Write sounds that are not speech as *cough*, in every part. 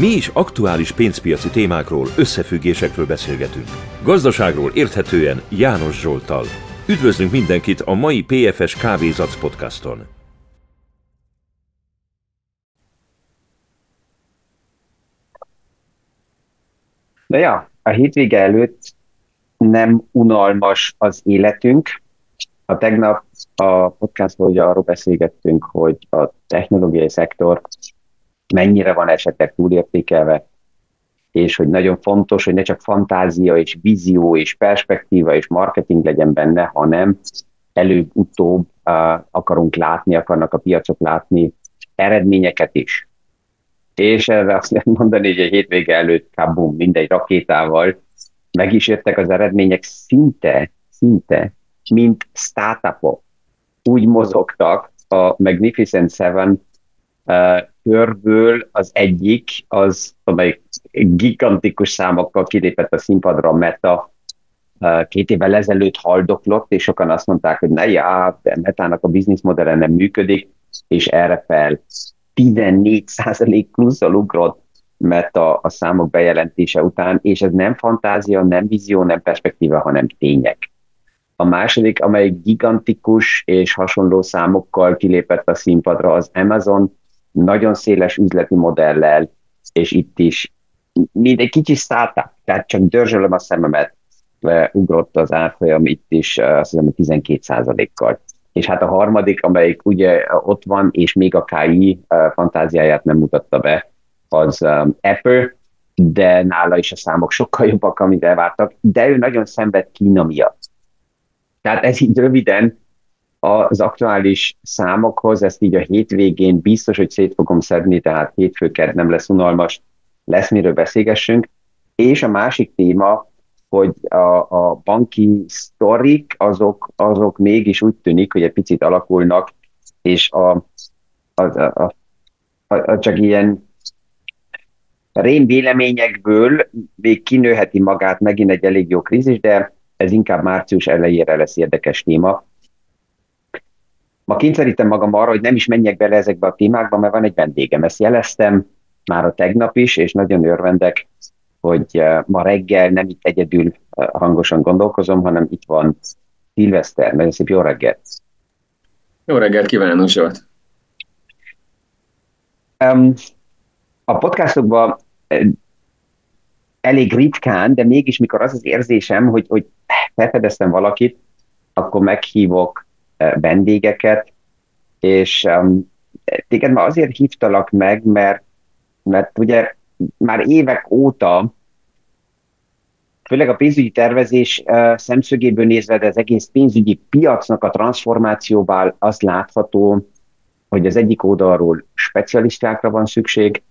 Mi is aktuális pénzpiaci témákról, összefüggésekről beszélgetünk. Gazdaságról érthetően János Zsoltal. Üdvözlünk mindenkit a mai PFS Kávézac podcaston. De ja, a hétvége előtt nem unalmas az életünk. A tegnap a podcastban ugye arról beszélgettünk, hogy a technológiai szektor mennyire van esetleg túlértékelve, és hogy nagyon fontos, hogy ne csak fantázia és vízió és perspektíva és marketing legyen benne, hanem előbb-utóbb uh, akarunk látni, akarnak a piacok látni eredményeket is. És erre azt lehet mondani, hogy a hétvége előtt kabum, mindegy rakétával meg is jöttek az eredmények szinte, szinte, mint startupok. Úgy mozogtak a Magnificent Seven uh, körből az egyik, az, amely gigantikus számokkal kilépett a színpadra a Meta, két évvel ezelőtt haldoklott, és sokan azt mondták, hogy ne, já, Metának a bizniszmodellen nem működik, és erre fel 14% plusszal ugrott mert a, a számok bejelentése után, és ez nem fantázia, nem vízió, nem perspektíva, hanem tények. A második, amely gigantikus és hasonló számokkal kilépett a színpadra, az Amazon nagyon széles üzleti modellel, és itt is mint egy kicsi startup, tehát csak dörzsölöm a szememet, ugrott az árfolyam itt is, azt hiszem, 12 kal És hát a harmadik, amelyik ugye ott van, és még a KI fantáziáját nem mutatta be, az Apple, de nála is a számok sokkal jobbak, amit elvártak, de ő nagyon szenved Kína miatt. Tehát ez így röviden az aktuális számokhoz, ezt így a hétvégén biztos, hogy szét fogom szedni, tehát hétfőked nem lesz unalmas, lesz miről beszélgessünk. És a másik téma, hogy a, a banki sztorik, azok, azok mégis úgy tűnik, hogy egy picit alakulnak, és a, a, a, a, a csak ilyen rém véleményekből még kinőheti magát megint egy elég jó krízis, de ez inkább március elejére lesz érdekes téma. Ma kényszerítem magam arra, hogy nem is menjek bele ezekbe a témákba, mert van egy vendégem. Ezt jeleztem már a tegnap is, és nagyon örvendek, hogy eh, ma reggel nem itt egyedül eh, hangosan gondolkozom, hanem itt van Szilveszter. Nagyon szép jó reggelt! Jó reggelt kívánok, Zsolt! A podcastokban elég ritkán, de mégis mikor az az érzésem, hogy, hogy felfedeztem valakit, akkor meghívok vendégeket, és téged már azért hívtalak meg, mert, mert ugye már évek óta, főleg a pénzügyi tervezés szemszögéből nézve, de az egész pénzügyi piacnak a transformációval az látható, hogy az egyik oldalról specialistákra van szükség,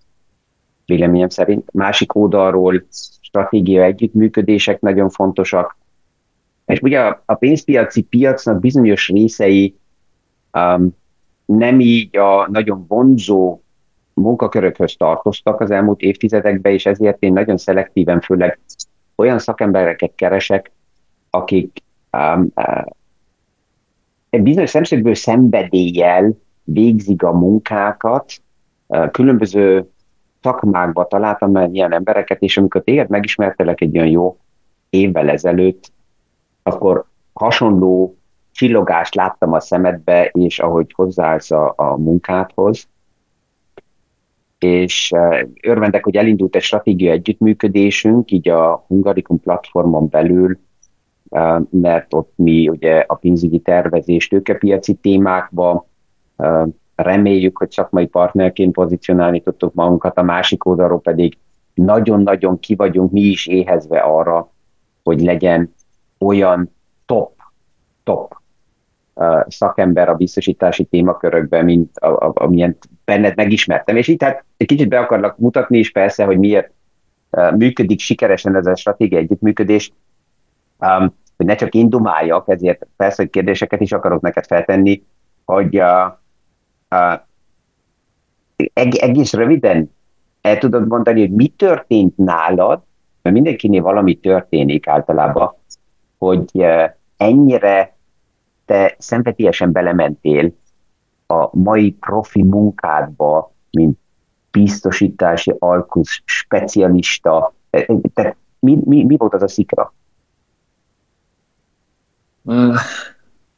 véleményem szerint. Másik oldalról stratégia együttműködések nagyon fontosak. És ugye a, a pénzpiaci piacnak bizonyos részei um, nem így a nagyon vonzó munkakörökhöz tartoztak az elmúlt évtizedekben, és ezért én nagyon szelektíven, főleg olyan szakembereket keresek, akik um, uh, egy bizonyos szemszögből szenvedéllyel végzik a munkákat, uh, különböző szakmákba találtam már ilyen embereket, és amikor téged megismertelek egy olyan jó évvel ezelőtt, akkor hasonló csillogást láttam a szemedbe, és ahogy hozzáállsz a, a munkádhoz, és uh, örvendek, hogy elindult egy stratégia együttműködésünk, így a Hungarikum platformon belül, uh, mert ott mi ugye a pénzügyi tervezés, tőkepiaci témákba uh, reméljük, hogy szakmai partnerként pozícionálni tudtuk magunkat, a másik oldalról pedig nagyon-nagyon ki vagyunk mi is éhezve arra, hogy legyen olyan top, top uh, szakember a biztosítási témakörökben, mint a, a, amilyen benned megismertem. És így tehát egy kicsit be akarlak mutatni is persze, hogy miért uh, működik sikeresen ez a stratégia együttműködés, um, hogy ne csak én dumáljak, ezért persze, hogy kérdéseket is akarok neked feltenni, hogy uh, egész röviden el tudod mondani, hogy mi történt nálad, mert mindenkinél valami történik általában, hogy ennyire te szenvedélyesen belementél a mai profi munkádba, mint biztosítási alkusz specialista. Tehát mi, mi, mi volt az a szikra?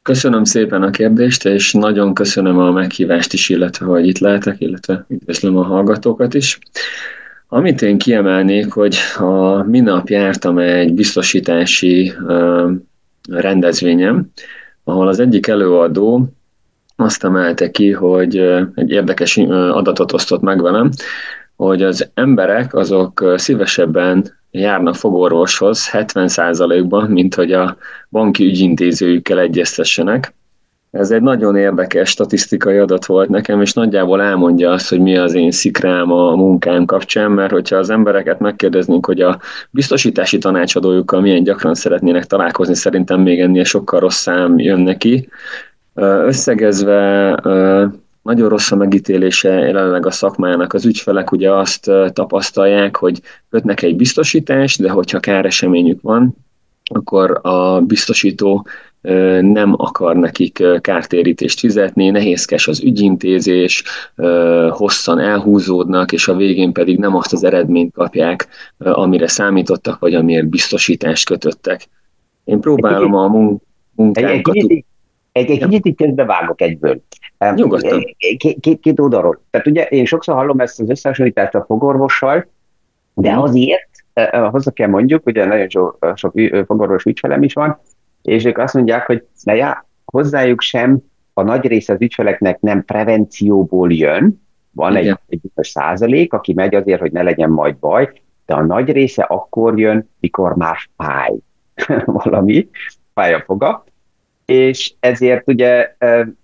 Köszönöm szépen a kérdést, és nagyon köszönöm a meghívást is, illetve hogy itt lehetek, illetve üdvözlöm a hallgatókat is. Amit én kiemelnék, hogy a minap jártam egy biztosítási rendezvényem, ahol az egyik előadó azt emelte ki, hogy egy érdekes adatot osztott meg velem, hogy az emberek azok szívesebben járnak fogorvoshoz 70%-ban, mint hogy a banki ügyintézőjükkel egyeztessenek. Ez egy nagyon érdekes statisztikai adat volt nekem, és nagyjából elmondja azt, hogy mi az én szikrám a munkám kapcsán, mert hogyha az embereket megkérdeznénk, hogy a biztosítási tanácsadójukkal milyen gyakran szeretnének találkozni, szerintem még ennél sokkal rossz szám jön neki. Összegezve nagyon rossz a megítélése jelenleg a szakmának. Az ügyfelek ugye azt tapasztalják, hogy kötnek egy biztosítást, de hogyha káreseményük van, akkor a biztosító nem akar nekik kártérítést fizetni, nehézkes az ügyintézés, hosszan elhúzódnak, és a végén pedig nem azt az eredményt kapják, amire számítottak, vagy amiért biztosítást kötöttek. Én próbálom a munkánkat... Egy, egy, egy kicsit itt vágok egyből. Nyugodtan. Két, két, két oldalról. Tehát ugye én sokszor hallom ezt az összehasonlítást a fogorvossal, de mhm. azért hozzá kell mondjuk, ugye nagyon sok, sok fogorvos ügyfelem is van, és ők azt mondják, hogy na já, hozzájuk sem a nagy része az ügyfeleknek nem prevencióból jön, van egy, egy százalék, aki megy azért, hogy ne legyen majd baj, de a nagy része akkor jön, mikor már fáj. *laughs* Valami, fáj a foga, és ezért ugye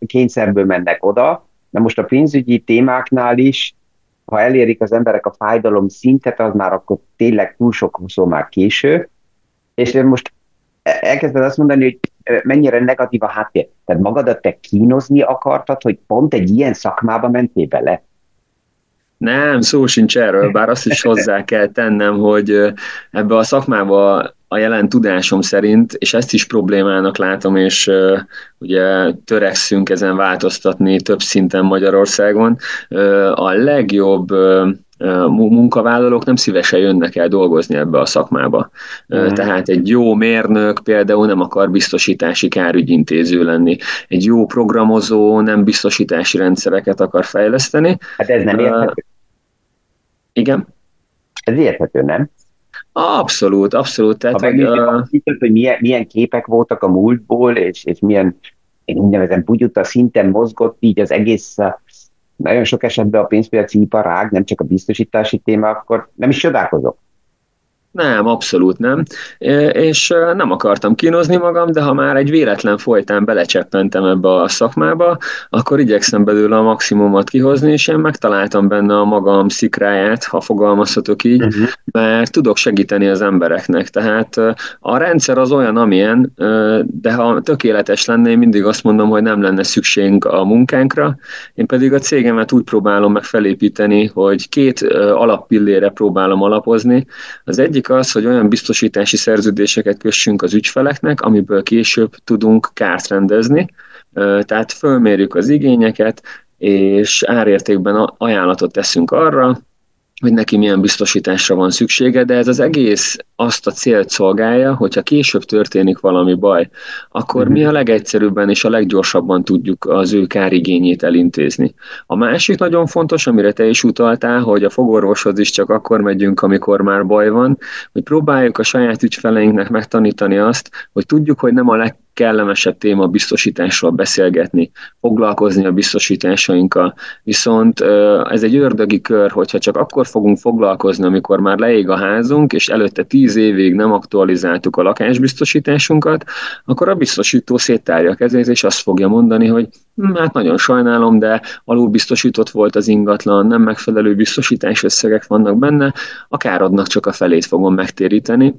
kényszerből mennek oda. Na most a pénzügyi témáknál is, ha elérik az emberek a fájdalom szintet, az már akkor tényleg túl sok hosszú már késő. És most elkezded azt mondani, hogy mennyire negatív a háttér. Tehát magadat te kínozni akartad, hogy pont egy ilyen szakmába mentél bele? Nem, szó sincs erről, bár azt is hozzá kell tennem, hogy ebbe a szakmába a jelen tudásom szerint, és ezt is problémának látom, és uh, ugye törekszünk ezen változtatni több szinten Magyarországon, uh, a legjobb uh, munkavállalók nem szívesen jönnek el dolgozni ebbe a szakmába. Mm. Tehát egy jó mérnök például nem akar biztosítási kárügyintéző lenni. Egy jó programozó nem biztosítási rendszereket akar fejleszteni. Hát ez nem érthető. Igen? Ez érthető, nem? Abszolút, abszolút. Tehát, ha hogy, a... hogy milyen, milyen képek voltak a múltból, és, és milyen én úgy nevezem bugyuta szinten mozgott így az egész nagyon sok esetben a pénzpiaci iparág, nem csak a biztosítási téma, akkor nem is csodálkozok. Nem, abszolút nem. És nem akartam kínozni magam, de ha már egy véletlen folytán belecseppentem ebbe a szakmába, akkor igyekszem belőle a maximumot kihozni, és én megtaláltam benne a magam szikráját, ha fogalmazhatok így, uh-huh. mert tudok segíteni az embereknek. Tehát a rendszer az olyan, amilyen, de ha tökéletes lenne, én mindig azt mondom, hogy nem lenne szükségünk a munkánkra. Én pedig a cégemet úgy próbálom meg felépíteni, hogy két alappillére próbálom alapozni. Az egyik egyik az, hogy olyan biztosítási szerződéseket kössünk az ügyfeleknek, amiből később tudunk kárt rendezni, tehát fölmérjük az igényeket, és árértékben ajánlatot teszünk arra, hogy neki milyen biztosításra van szüksége, de ez az egész azt a célt szolgálja, hogyha később történik valami baj, akkor mi a mhm. legegyszerűbben és a leggyorsabban tudjuk az ő kárigényét elintézni. A másik nagyon fontos, amire te is utaltál, hogy a fogorvoshoz is csak akkor megyünk, amikor már baj van, hogy próbáljuk a saját ügyfeleinknek megtanítani azt, hogy tudjuk, hogy nem a leg kellemesebb téma biztosításról beszélgetni, foglalkozni a biztosításainkkal. Viszont ez egy ördögi kör, hogyha csak akkor fogunk foglalkozni, amikor már leég a házunk, és előtte tíz évig nem aktualizáltuk a lakásbiztosításunkat, akkor a biztosító széttárja a kezét, és azt fogja mondani, hogy hm, hát nagyon sajnálom, de alul biztosított volt az ingatlan, nem megfelelő biztosítás összegek vannak benne, a károdnak csak a felét fogom megtéríteni,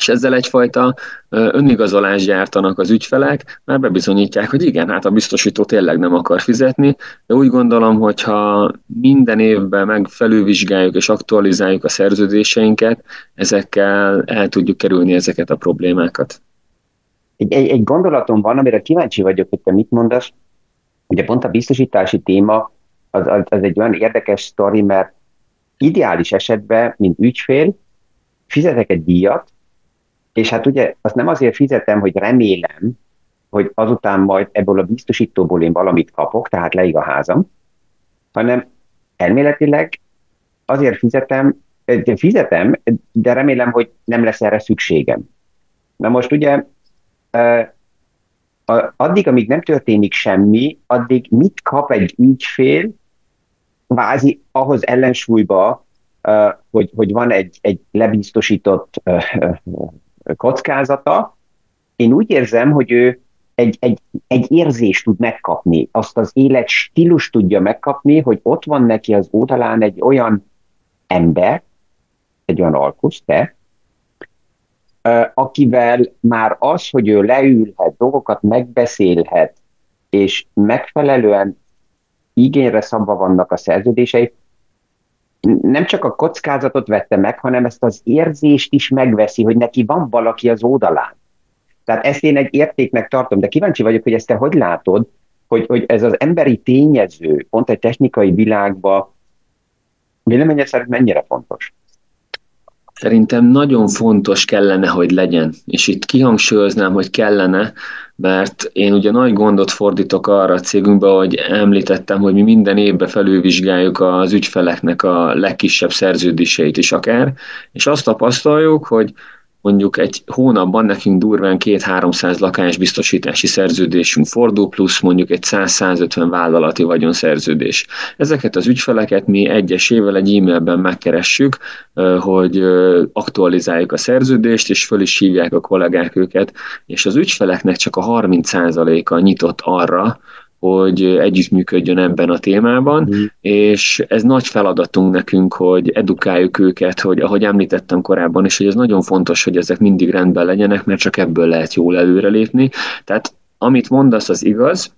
és ezzel egyfajta önigazolást gyártanak az ügyfelek, mert bebizonyítják, hogy igen, hát a biztosító tényleg nem akar fizetni, de úgy gondolom, hogy ha minden évben meg felülvizsgáljuk és aktualizáljuk a szerződéseinket, ezekkel el tudjuk kerülni ezeket a problémákat. Egy, egy, egy gondolatom van, amire kíváncsi vagyok, hogy te mit mondasz. Ugye pont a biztosítási téma az, az, az egy olyan érdekes sztori, mert ideális esetben, mint ügyfél, fizetek egy díjat, és hát ugye azt nem azért fizetem, hogy remélem, hogy azután majd ebből a biztosítóból én valamit kapok, tehát leig a házam, hanem elméletileg azért fizetem, de fizetem, de remélem, hogy nem lesz erre szükségem. Na most ugye addig, amíg nem történik semmi, addig mit kap egy ügyfél, vázi ahhoz ellensúlyba, hogy, hogy van egy, egy lebiztosított kockázata, én úgy érzem, hogy ő egy, egy, egy érzést tud megkapni, azt az élet stílus tudja megkapni, hogy ott van neki az oldalán egy olyan ember, egy olyan alkusz, te, akivel már az, hogy ő leülhet, dolgokat megbeszélhet, és megfelelően igényre szabva vannak a szerződései, nem csak a kockázatot vette meg, hanem ezt az érzést is megveszi, hogy neki van valaki az oldalán. Tehát ezt én egy értéknek tartom, de kíváncsi vagyok, hogy ezt te hogy látod, hogy, hogy ez az emberi tényező pont egy technikai világban véleményed szerint mennyire fontos? Szerintem nagyon fontos kellene, hogy legyen. És itt kihangsúlyoznám, hogy kellene, mert én ugye nagy gondot fordítok arra a cégünkbe, hogy említettem, hogy mi minden évben felülvizsgáljuk az ügyfeleknek a legkisebb szerződéseit is akár, és azt tapasztaljuk, hogy mondjuk egy hónapban nekünk durván két-háromszáz lakásbiztosítási szerződésünk fordul, plusz mondjuk egy 100-150 vállalati vagyonszerződés. Ezeket az ügyfeleket mi egyesével egy e-mailben megkeressük, hogy aktualizáljuk a szerződést, és föl is hívják a kollégák őket, és az ügyfeleknek csak a 30%-a nyitott arra, hogy együttműködjön ebben a témában, mm. és ez nagy feladatunk nekünk, hogy edukáljuk őket, hogy ahogy említettem korábban is, hogy ez nagyon fontos, hogy ezek mindig rendben legyenek, mert csak ebből lehet jól előrelépni. Tehát amit mondasz, az igaz,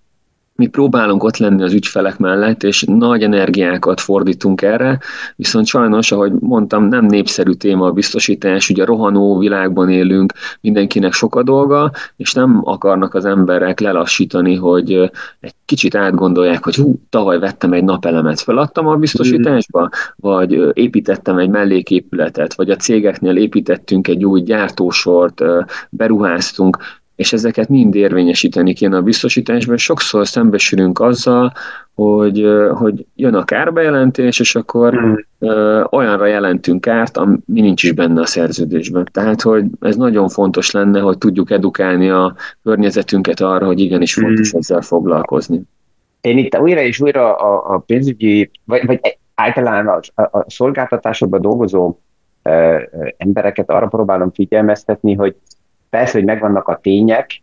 mi próbálunk ott lenni az ügyfelek mellett, és nagy energiákat fordítunk erre, viszont sajnos, ahogy mondtam, nem népszerű téma a biztosítás, ugye rohanó világban élünk, mindenkinek sok a dolga, és nem akarnak az emberek lelassítani, hogy egy kicsit átgondolják, hogy hú, tavaly vettem egy napelemet, feladtam a biztosításba, vagy építettem egy melléképületet, vagy a cégeknél építettünk egy új gyártósort, beruháztunk, és ezeket mind érvényesíteni kéne a biztosításban. Sokszor szembesülünk azzal, hogy, hogy jön a kárbejelentés, és akkor hmm. ö, olyanra jelentünk kárt, ami nincs is benne a szerződésben. Tehát, hogy ez nagyon fontos lenne, hogy tudjuk edukálni a környezetünket arra, hogy igenis fontos hmm. ezzel foglalkozni. Én itt újra és újra a, a pénzügyi, vagy, vagy általán a, a szolgáltatásokban dolgozó ö, embereket arra próbálom figyelmeztetni, hogy Persze, hogy megvannak a tények,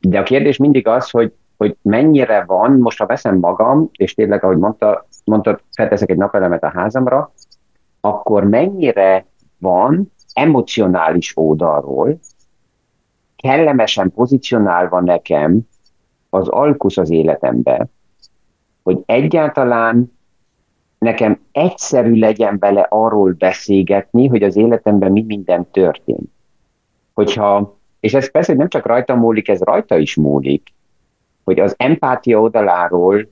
de a kérdés mindig az, hogy, hogy mennyire van, most ha veszem magam, és tényleg, ahogy mondta, mondtad, felteszek egy napelemet a házamra, akkor mennyire van emocionális oldalról kellemesen pozícionálva nekem az alkusz az életembe, hogy egyáltalán nekem egyszerű legyen vele arról beszélgetni, hogy az életemben mi minden történt hogyha, és ez persze nem csak rajta múlik, ez rajta is múlik, hogy az empátia oldaláról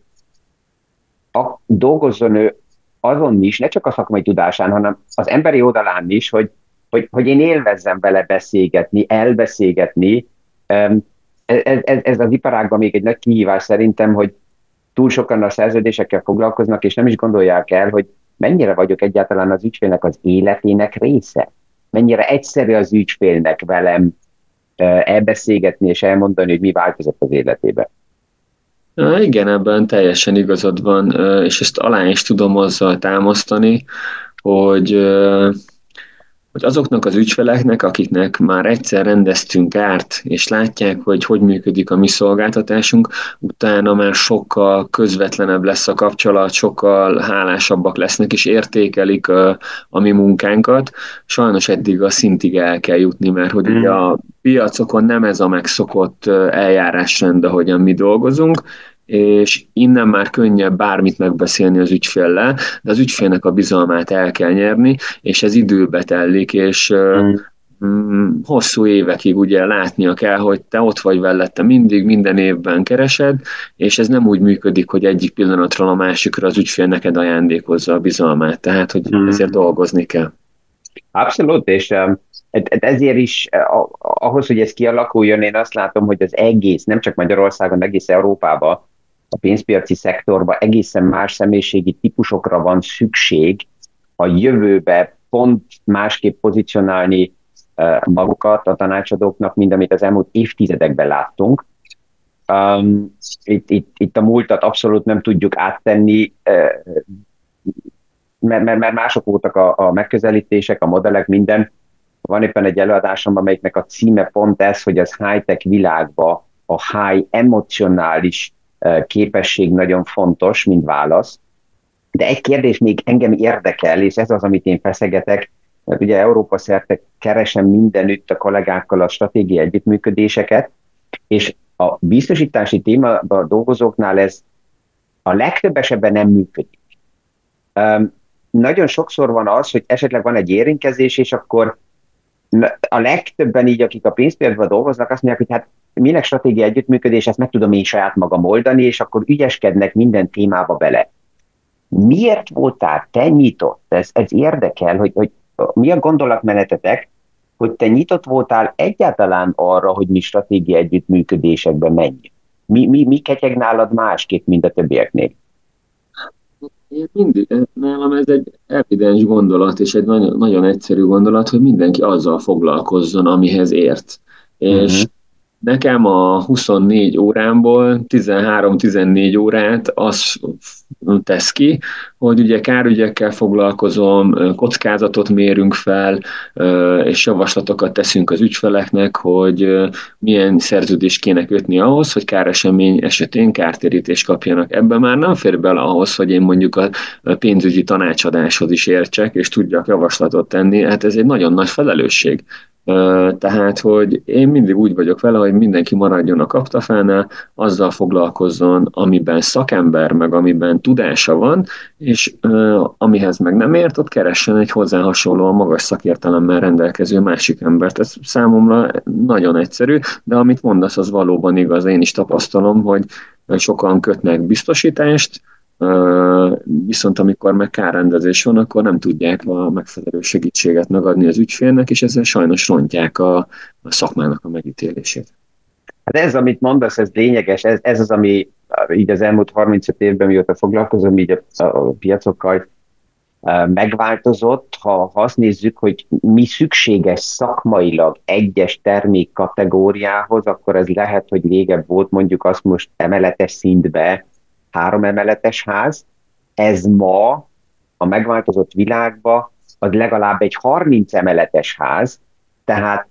a, dolgozzon ő azon is, ne csak a szakmai tudásán, hanem az emberi oldalán is, hogy, hogy, hogy én élvezzem vele beszélgetni, elbeszélgetni. Ez, ez, ez az iparágban még egy nagy kihívás szerintem, hogy túl sokan a szerződésekkel foglalkoznak, és nem is gondolják el, hogy mennyire vagyok egyáltalán az ügyfélnek az életének része mennyire egyszerű az ügyfélnek velem elbeszélgetni és elmondani, hogy mi változott az életében. Igen, ebben teljesen igazad van, és ezt alá is tudom azzal támasztani, hogy hogy azoknak az ügyfeleknek, akiknek már egyszer rendeztünk árt, és látják, hogy hogy működik a mi szolgáltatásunk, utána már sokkal közvetlenebb lesz a kapcsolat, sokkal hálásabbak lesznek, és értékelik a, a mi munkánkat. Sajnos eddig a szintig el kell jutni, mert hogy ugye a piacokon nem ez a megszokott eljárásrend, ahogyan mi dolgozunk, és innen már könnyebb bármit megbeszélni az ügyféllel, de az ügyfélnek a bizalmát el kell nyerni, és ez időbe tellik, és mm. mm, hosszú évekig ugye látnia kell, hogy te ott vagy vele, mindig, minden évben keresed, és ez nem úgy működik, hogy egyik pillanatról a másikra az ügyfél neked ajándékozza a bizalmát, tehát hogy hmm. ezért dolgozni kell. Abszolút, és um, ezért is ahhoz, hogy ez kialakuljon, én azt látom, hogy az egész, nem csak Magyarországon, egész Európában, a pénzpiaci szektorban egészen más személyiségi típusokra van szükség a jövőbe pont másképp pozícionálni magukat a tanácsadóknak, mint amit az elmúlt évtizedekben láttunk. Um, itt, itt, itt a múltat abszolút nem tudjuk áttenni, mert, mert, mert mások voltak a, a megközelítések, a modellek, minden. Van éppen egy előadásom, amelyiknek a címe pont ez, hogy az high-tech világba a high emocionális képesség nagyon fontos, mint válasz. De egy kérdés még engem érdekel, és ez az, amit én feszegetek, mert ugye Európa szerte keresem mindenütt a kollégákkal a stratégiai együttműködéseket, és a biztosítási témában dolgozóknál ez a legtöbb esetben nem működik. Um, nagyon sokszor van az, hogy esetleg van egy érintkezés, és akkor a legtöbben így, akik a pénzpiacban dolgoznak, azt mondják, hogy hát minek stratégiai együttműködés, ezt meg tudom én saját magam oldani, és akkor ügyeskednek minden témába bele. Miért voltál te nyitott? Ez, ez érdekel, hogy, hogy mi a gondolatmenetetek, hogy te nyitott voltál egyáltalán arra, hogy mi stratégia együttműködésekbe menjünk? Mi, mi, mi ketyeg nálad másképp, mint a többieknél? Én mindig, nálam ez egy evidens gondolat, és egy nagyon, nagyon egyszerű gondolat, hogy mindenki azzal foglalkozzon, amihez ért. És uh-huh. Nekem a 24 órámból 13-14 órát az tesz ki, hogy ugye kárügyekkel foglalkozom, kockázatot mérünk fel, és javaslatokat teszünk az ügyfeleknek, hogy milyen szerződést kéne kötni ahhoz, hogy káresemény esetén kártérítést kapjanak. Ebben már nem fér bele ahhoz, hogy én mondjuk a pénzügyi tanácsadáshoz is értsek, és tudjak javaslatot tenni. Hát ez egy nagyon nagy felelősség. Tehát, hogy én mindig úgy vagyok vele, hogy mindenki maradjon a kaptafánál, azzal foglalkozzon, amiben szakember, meg amiben tudása van, és amihez meg nem ért, ott keressen egy hozzá hasonlóan magas szakértelemmel rendelkező másik embert. Ez számomra nagyon egyszerű, de amit mondasz, az valóban igaz. Én is tapasztalom, hogy sokan kötnek biztosítást, viszont amikor meg kárrendezés van, akkor nem tudják a megfelelő segítséget megadni az ügyfélnek, és ezzel sajnos rontják a, a szakmának a megítélését. Hát ez, amit mondasz, ez lényeges, ez, ez az, ami így az elmúlt 35 évben, mióta foglalkozom így a, a piacokkal, megváltozott, ha, ha azt nézzük, hogy mi szükséges szakmailag egyes termék kategóriához, akkor ez lehet, hogy régebb volt mondjuk azt most emeletes szintbe, három emeletes ház, ez ma a megváltozott világban az legalább egy 30 emeletes ház, tehát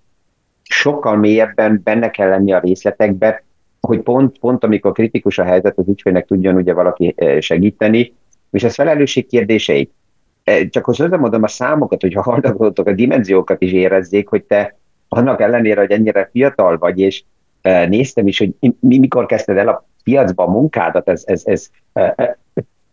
sokkal mélyebben benne kell lenni a részletekbe, hogy pont, pont amikor kritikus a helyzet, az ügyfélnek tudjon ugye valaki eh, segíteni, és ez felelősség kérdései. Eh, csak hogy mondom a számokat, hogyha hallgatótok a dimenziókat is érezzék, hogy te annak ellenére, hogy ennyire fiatal vagy, és eh, néztem is, hogy mikor kezdted el a piacba a munkádat, ez, ez, ez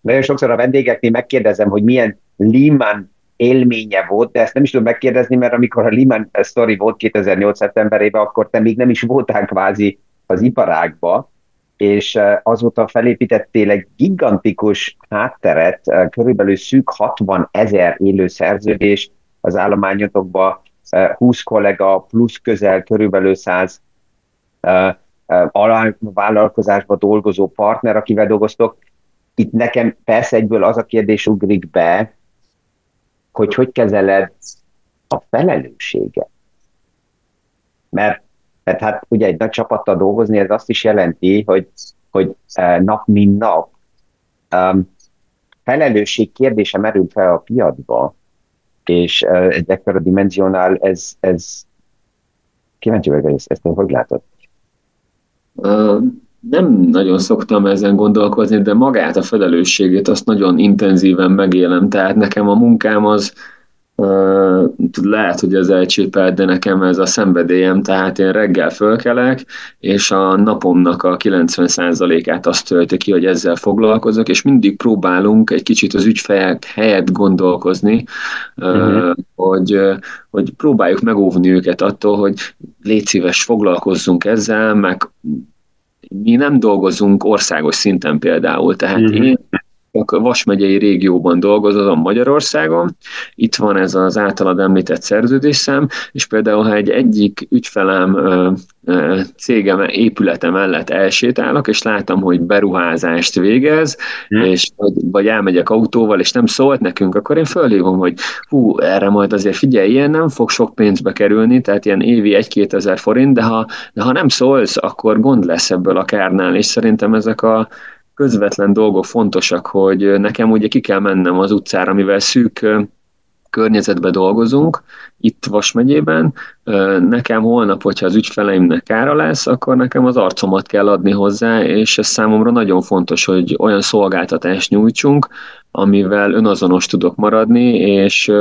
nagyon sokszor a vendégeknél megkérdezem, hogy milyen Lehman élménye volt, de ezt nem is tudom megkérdezni, mert amikor a Lehman story volt 2008. szeptemberében, akkor te még nem is voltál kvázi az iparágba, és azóta felépítettél egy gigantikus hátteret, körülbelül szűk 60 ezer élő szerződés az állományotokba, 20 kollega plusz közel körülbelül 100 vállalkozásba dolgozó partner, akivel dolgoztok. Itt nekem persze egyből az a kérdés ugrik be, hogy hogy kezeled a felelősséget. Mert, mert hát ugye egy nagy csapattal dolgozni, ez azt is jelenti, hogy, hogy nap mint nap um, felelősség kérdése merül fel a piacba, és uh, egy ekkora dimenzionál ez, ez kíváncsi vagyok, ezt, ezt hogy látod? Nem nagyon szoktam ezen gondolkozni, de magát a felelősségét azt nagyon intenzíven megélem. Tehát nekem a munkám az lehet, hogy ez elcsépelt, de nekem ez a szenvedélyem, tehát én reggel fölkelek, és a napomnak a 90%-át azt tölti ki, hogy ezzel foglalkozok, és mindig próbálunk egy kicsit az ügyfelek helyett gondolkozni, uh-huh. hogy, hogy próbáljuk megóvni őket attól, hogy légy szíves, foglalkozzunk ezzel, meg mi nem dolgozunk országos szinten például, tehát uh-huh. én Vas megyei régióban dolgozom Magyarországon, itt van ez az általad említett szerződésszám, és például, ha egy egyik ügyfelem cégem épülete mellett elsétálok, és látom, hogy beruházást végez, hmm. és vagy, vagy elmegyek autóval, és nem szólt nekünk, akkor én fölhívom, hogy hú, erre majd azért figyelj, ilyen nem fog sok pénzbe kerülni, tehát ilyen évi 1-2 ezer forint, de ha, de ha nem szólsz, akkor gond lesz ebből a kárnál, és szerintem ezek a közvetlen dolgok fontosak, hogy nekem ugye ki kell mennem az utcára, mivel szűk környezetben dolgozunk, itt Vas megyében. Nekem holnap, hogyha az ügyfeleimnek kára lesz, akkor nekem az arcomat kell adni hozzá, és ez számomra nagyon fontos, hogy olyan szolgáltatást nyújtsunk, amivel önazonos tudok maradni, és,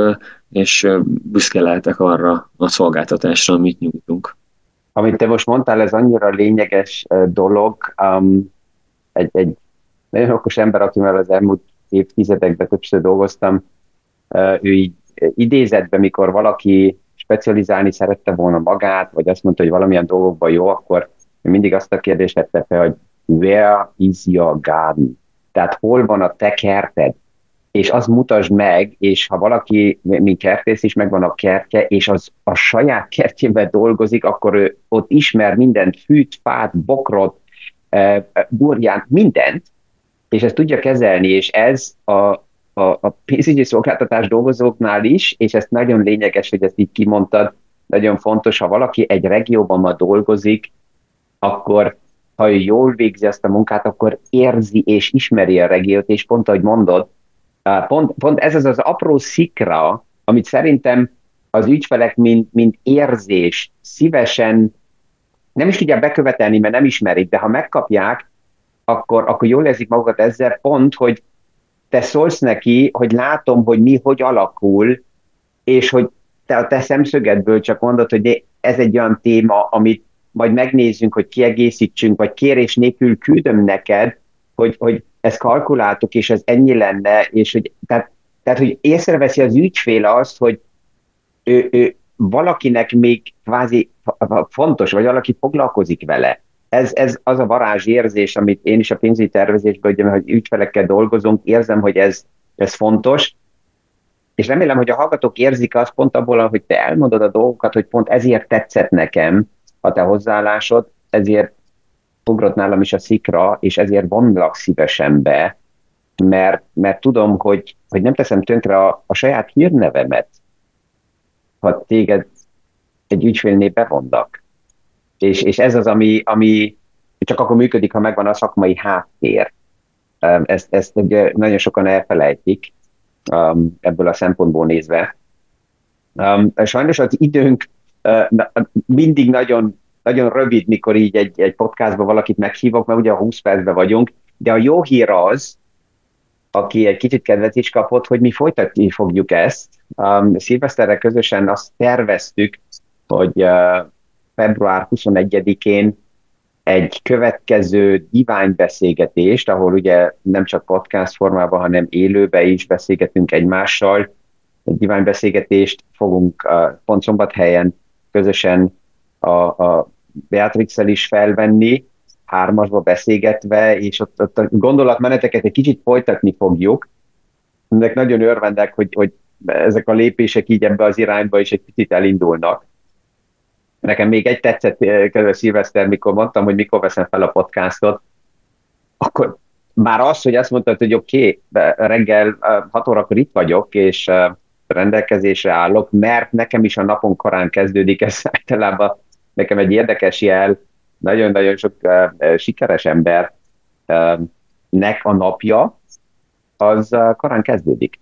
és büszke lehetek arra a szolgáltatásra, amit nyújtunk. Amit te most mondtál, ez annyira lényeges dolog. Um, egy, egy nagyon okos ember, akivel az elmúlt évtizedekben többször dolgoztam, ő így idézetben, mikor valaki specializálni szerette volna magát, vagy azt mondta, hogy valamilyen dolgokban jó, akkor mindig azt a kérdést tette fel, hogy where is your garden? Tehát hol van a te kerted? És azt mutasd meg, és ha valaki, mint kertész is megvan a kertje, és az a saját kertjében dolgozik, akkor ő ott ismer mindent, fűt, fát, bokrot, burján, mindent, és ezt tudja kezelni, és ez a, a, a pénzügyi szolgáltatás dolgozóknál is, és ez nagyon lényeges, hogy ezt így kimondtad, nagyon fontos, ha valaki egy regióban ma dolgozik, akkor ha ő jól végzi ezt a munkát, akkor érzi és ismeri a regiót, és pont ahogy mondod, pont, pont ez az az apró szikra, amit szerintem az ügyfelek, mint, mint érzés szívesen nem is tudják bekövetelni, mert nem ismerik, de ha megkapják, akkor, akkor jól érzik magukat ezzel pont, hogy te szólsz neki, hogy látom, hogy mi hogy alakul, és hogy te a te szemszögedből csak mondod, hogy ez egy olyan téma, amit majd megnézzünk, hogy kiegészítsünk, vagy kérés nélkül küldöm neked, hogy, hogy ezt kalkuláltuk, és ez ennyi lenne, és hogy, tehát, tehát, hogy észreveszi az ügyfél azt, hogy ő, ő valakinek még kvázi fontos, vagy valaki foglalkozik vele ez, ez az a varázsérzés, amit én is a pénzügyi tervezésből, hogy, hogy ügyfelekkel dolgozunk, érzem, hogy ez, ez fontos, és remélem, hogy a hallgatók érzik azt pont abból, hogy te elmondod a dolgokat, hogy pont ezért tetszett nekem a te hozzáállásod, ezért ugrott nálam is a szikra, és ezért vonlak szívesen be, mert, mert tudom, hogy, hogy nem teszem tönkre a, a saját hírnevemet, ha téged egy ügyfélnél bevonnak. És, és ez az, ami, ami csak akkor működik, ha megvan a szakmai háttér. Ezt, ezt ugye nagyon sokan elfelejtik ebből a szempontból nézve. Sajnos az időnk mindig nagyon, nagyon rövid, mikor így egy, egy podcastba valakit meghívok, mert ugye a 20 percben vagyunk, de a jó hír az, aki egy kicsit kedvet is kapott, hogy mi folytatni fogjuk ezt. Um, Szilveszterre közösen azt terveztük, hogy február 21-én egy következő diványbeszélgetést, ahol ugye nem csak podcast formában, hanem élőbe is beszélgetünk egymással. Egy diványbeszélgetést fogunk uh, pont szombathelyen közösen a, a beatrix is felvenni, hármasba beszélgetve, és ott, ott a gondolatmeneteket egy kicsit folytatni fogjuk. Ennek nagyon örvendek, hogy, hogy ezek a lépések így ebbe az irányba is egy picit elindulnak. Nekem még egy tetszett, eh, kedves Szilveszter, mikor mondtam, hogy mikor veszem fel a podcastot, akkor már az, hogy azt mondtad, hogy oké, okay, reggel 6 órakor itt vagyok, és eh, rendelkezésre állok, mert nekem is a napon korán kezdődik, ez *laughs* általában nekem egy érdekes jel, nagyon-nagyon sok sikeres embernek a napja, az korán kezdődik.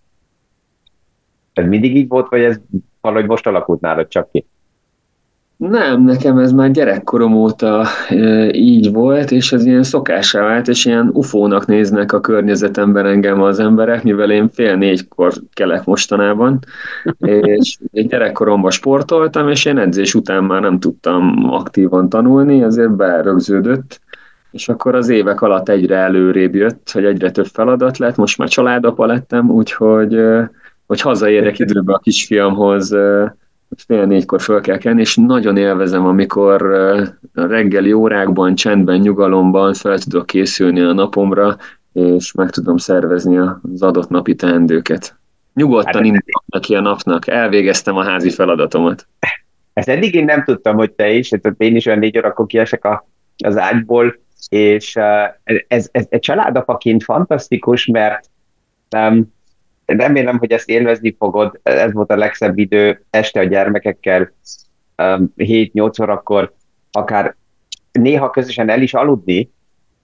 Ez mindig így volt, vagy ez valahogy most alakult nálad csak ki? Nem, nekem ez már gyerekkorom óta e, így volt, és ez ilyen szokásá vált, és ilyen ufónak néznek a környezetemben engem az emberek, mivel én fél négykor kelek mostanában, és én gyerekkoromban sportoltam, és én edzés után már nem tudtam aktívan tanulni, azért berögződött, és akkor az évek alatt egyre előrébb jött, hogy egyre több feladat lett, most már családapa lettem, úgyhogy hogy hazaérek időbe a kisfiamhoz, fél négykor föl kell kelni, és nagyon élvezem, amikor reggeli órákban, csendben, nyugalomban fel tudok készülni a napomra, és meg tudom szervezni az adott napi teendőket. Nyugodtan hát, indulok neki a napnak, elvégeztem a házi feladatomat. Ezt eddig én nem tudtam, hogy te is, tehát én is olyan négy órakor kiesek a, az ágyból, és ez, ez, ez családapaként fantasztikus, mert um, remélem, hogy ezt élvezni fogod. Ez volt a legszebb idő este a gyermekekkel, 7-8 órakor, akár néha közösen el is aludni,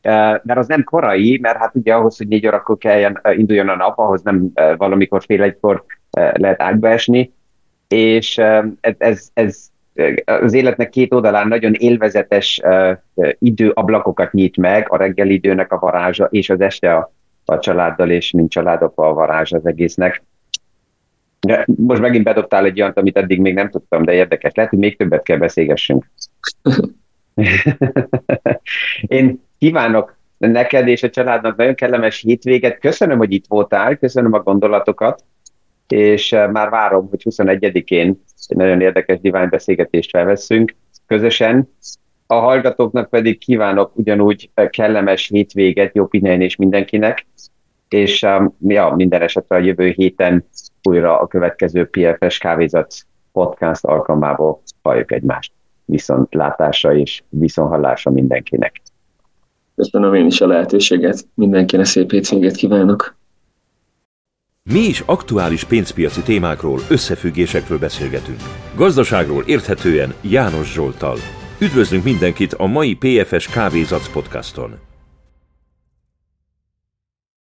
mert az nem korai, mert hát ugye ahhoz, hogy négy órakor kelljen, induljon a nap, ahhoz nem valamikor fél egykor lehet ágyba és ez, ez, ez az életnek két oldalán nagyon élvezetes időablakokat nyit meg, a reggeli időnek a varázsa és az este a a családdal, és mint családapa a varázs az egésznek. De most megint bedobtál egy olyant, amit eddig még nem tudtam, de érdekes. Lehet, hogy még többet kell beszélgessünk. *laughs* Én kívánok neked és a családnak nagyon kellemes hétvéget. Köszönöm, hogy itt voltál, köszönöm a gondolatokat, és eh, már várom, hogy 21-én egy nagyon érdekes beszélgetést felveszünk közösen. A hallgatóknak pedig kívánok ugyanúgy eh, kellemes hétvéget, jó és mindenkinek, és um, ja, minden esetre a jövő héten újra a következő PFS Kávézat podcast alkalmából halljuk egymást. Viszontlátásra és viszonhallásra mindenkinek. Köszönöm én is a lehetőséget. Mindenkinek szép hétvégét kívánok. Mi is aktuális pénzpiaci témákról, összefüggésekről beszélgetünk. Gazdaságról érthetően János Zsoltal. Üdvözlünk mindenkit a mai PFS Kávézac podcaston!